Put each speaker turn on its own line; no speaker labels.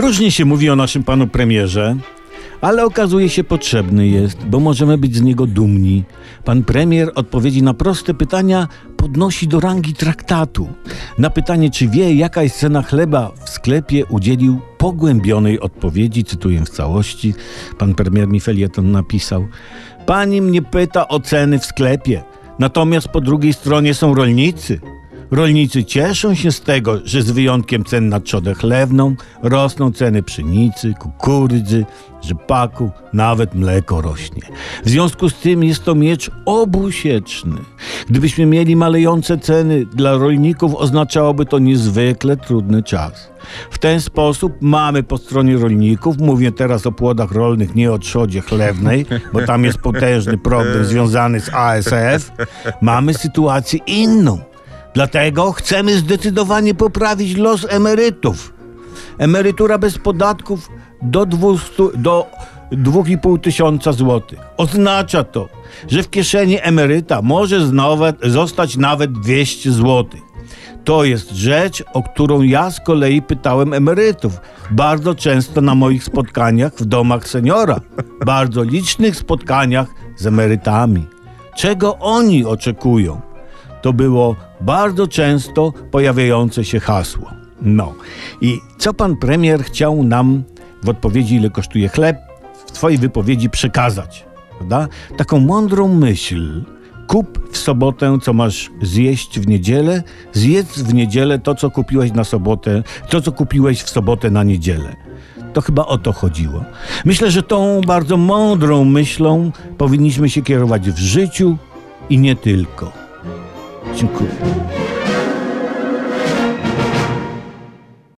Różnie się mówi o naszym panu premierze, ale okazuje się potrzebny jest, bo możemy być z niego dumni. Pan premier odpowiedzi na proste pytania podnosi do rangi traktatu. Na pytanie, czy wie, jaka jest cena chleba w sklepie, udzielił pogłębionej odpowiedzi, cytuję w całości. Pan premier mi felieton napisał. Pani mnie pyta o ceny w sklepie, natomiast po drugiej stronie są rolnicy. Rolnicy cieszą się z tego, że z wyjątkiem cen na trzodę chlewną rosną ceny pszenicy, kukurydzy, rzepaku, nawet mleko rośnie. W związku z tym jest to miecz obusieczny. Gdybyśmy mieli malejące ceny dla rolników, oznaczałoby to niezwykle trudny czas. W ten sposób mamy po stronie rolników, mówię teraz o płodach rolnych, nie o trzodzie chlewnej, bo tam jest potężny problem związany z ASF, mamy sytuację inną. Dlatego chcemy zdecydowanie poprawić los emerytów. Emerytura bez podatków do 200, do 2,5 tysiąca złotych. Oznacza to, że w kieszeni emeryta może znowu zostać nawet 200 złotych. To jest rzecz, o którą ja z kolei pytałem emerytów. Bardzo często na moich spotkaniach w domach seniora. Bardzo licznych spotkaniach z emerytami. Czego oni oczekują? To było bardzo często pojawiające się hasło. No i co pan premier chciał nam w odpowiedzi, ile kosztuje chleb, w swojej wypowiedzi przekazać? Prawda? Taką mądrą myśl. Kup w sobotę, co masz zjeść w niedzielę, zjedz w niedzielę to, co kupiłeś na sobotę, to, co kupiłeś w sobotę na niedzielę. To chyba o to chodziło. Myślę, że tą bardzo mądrą myślą powinniśmy się kierować w życiu i nie tylko. 就可以。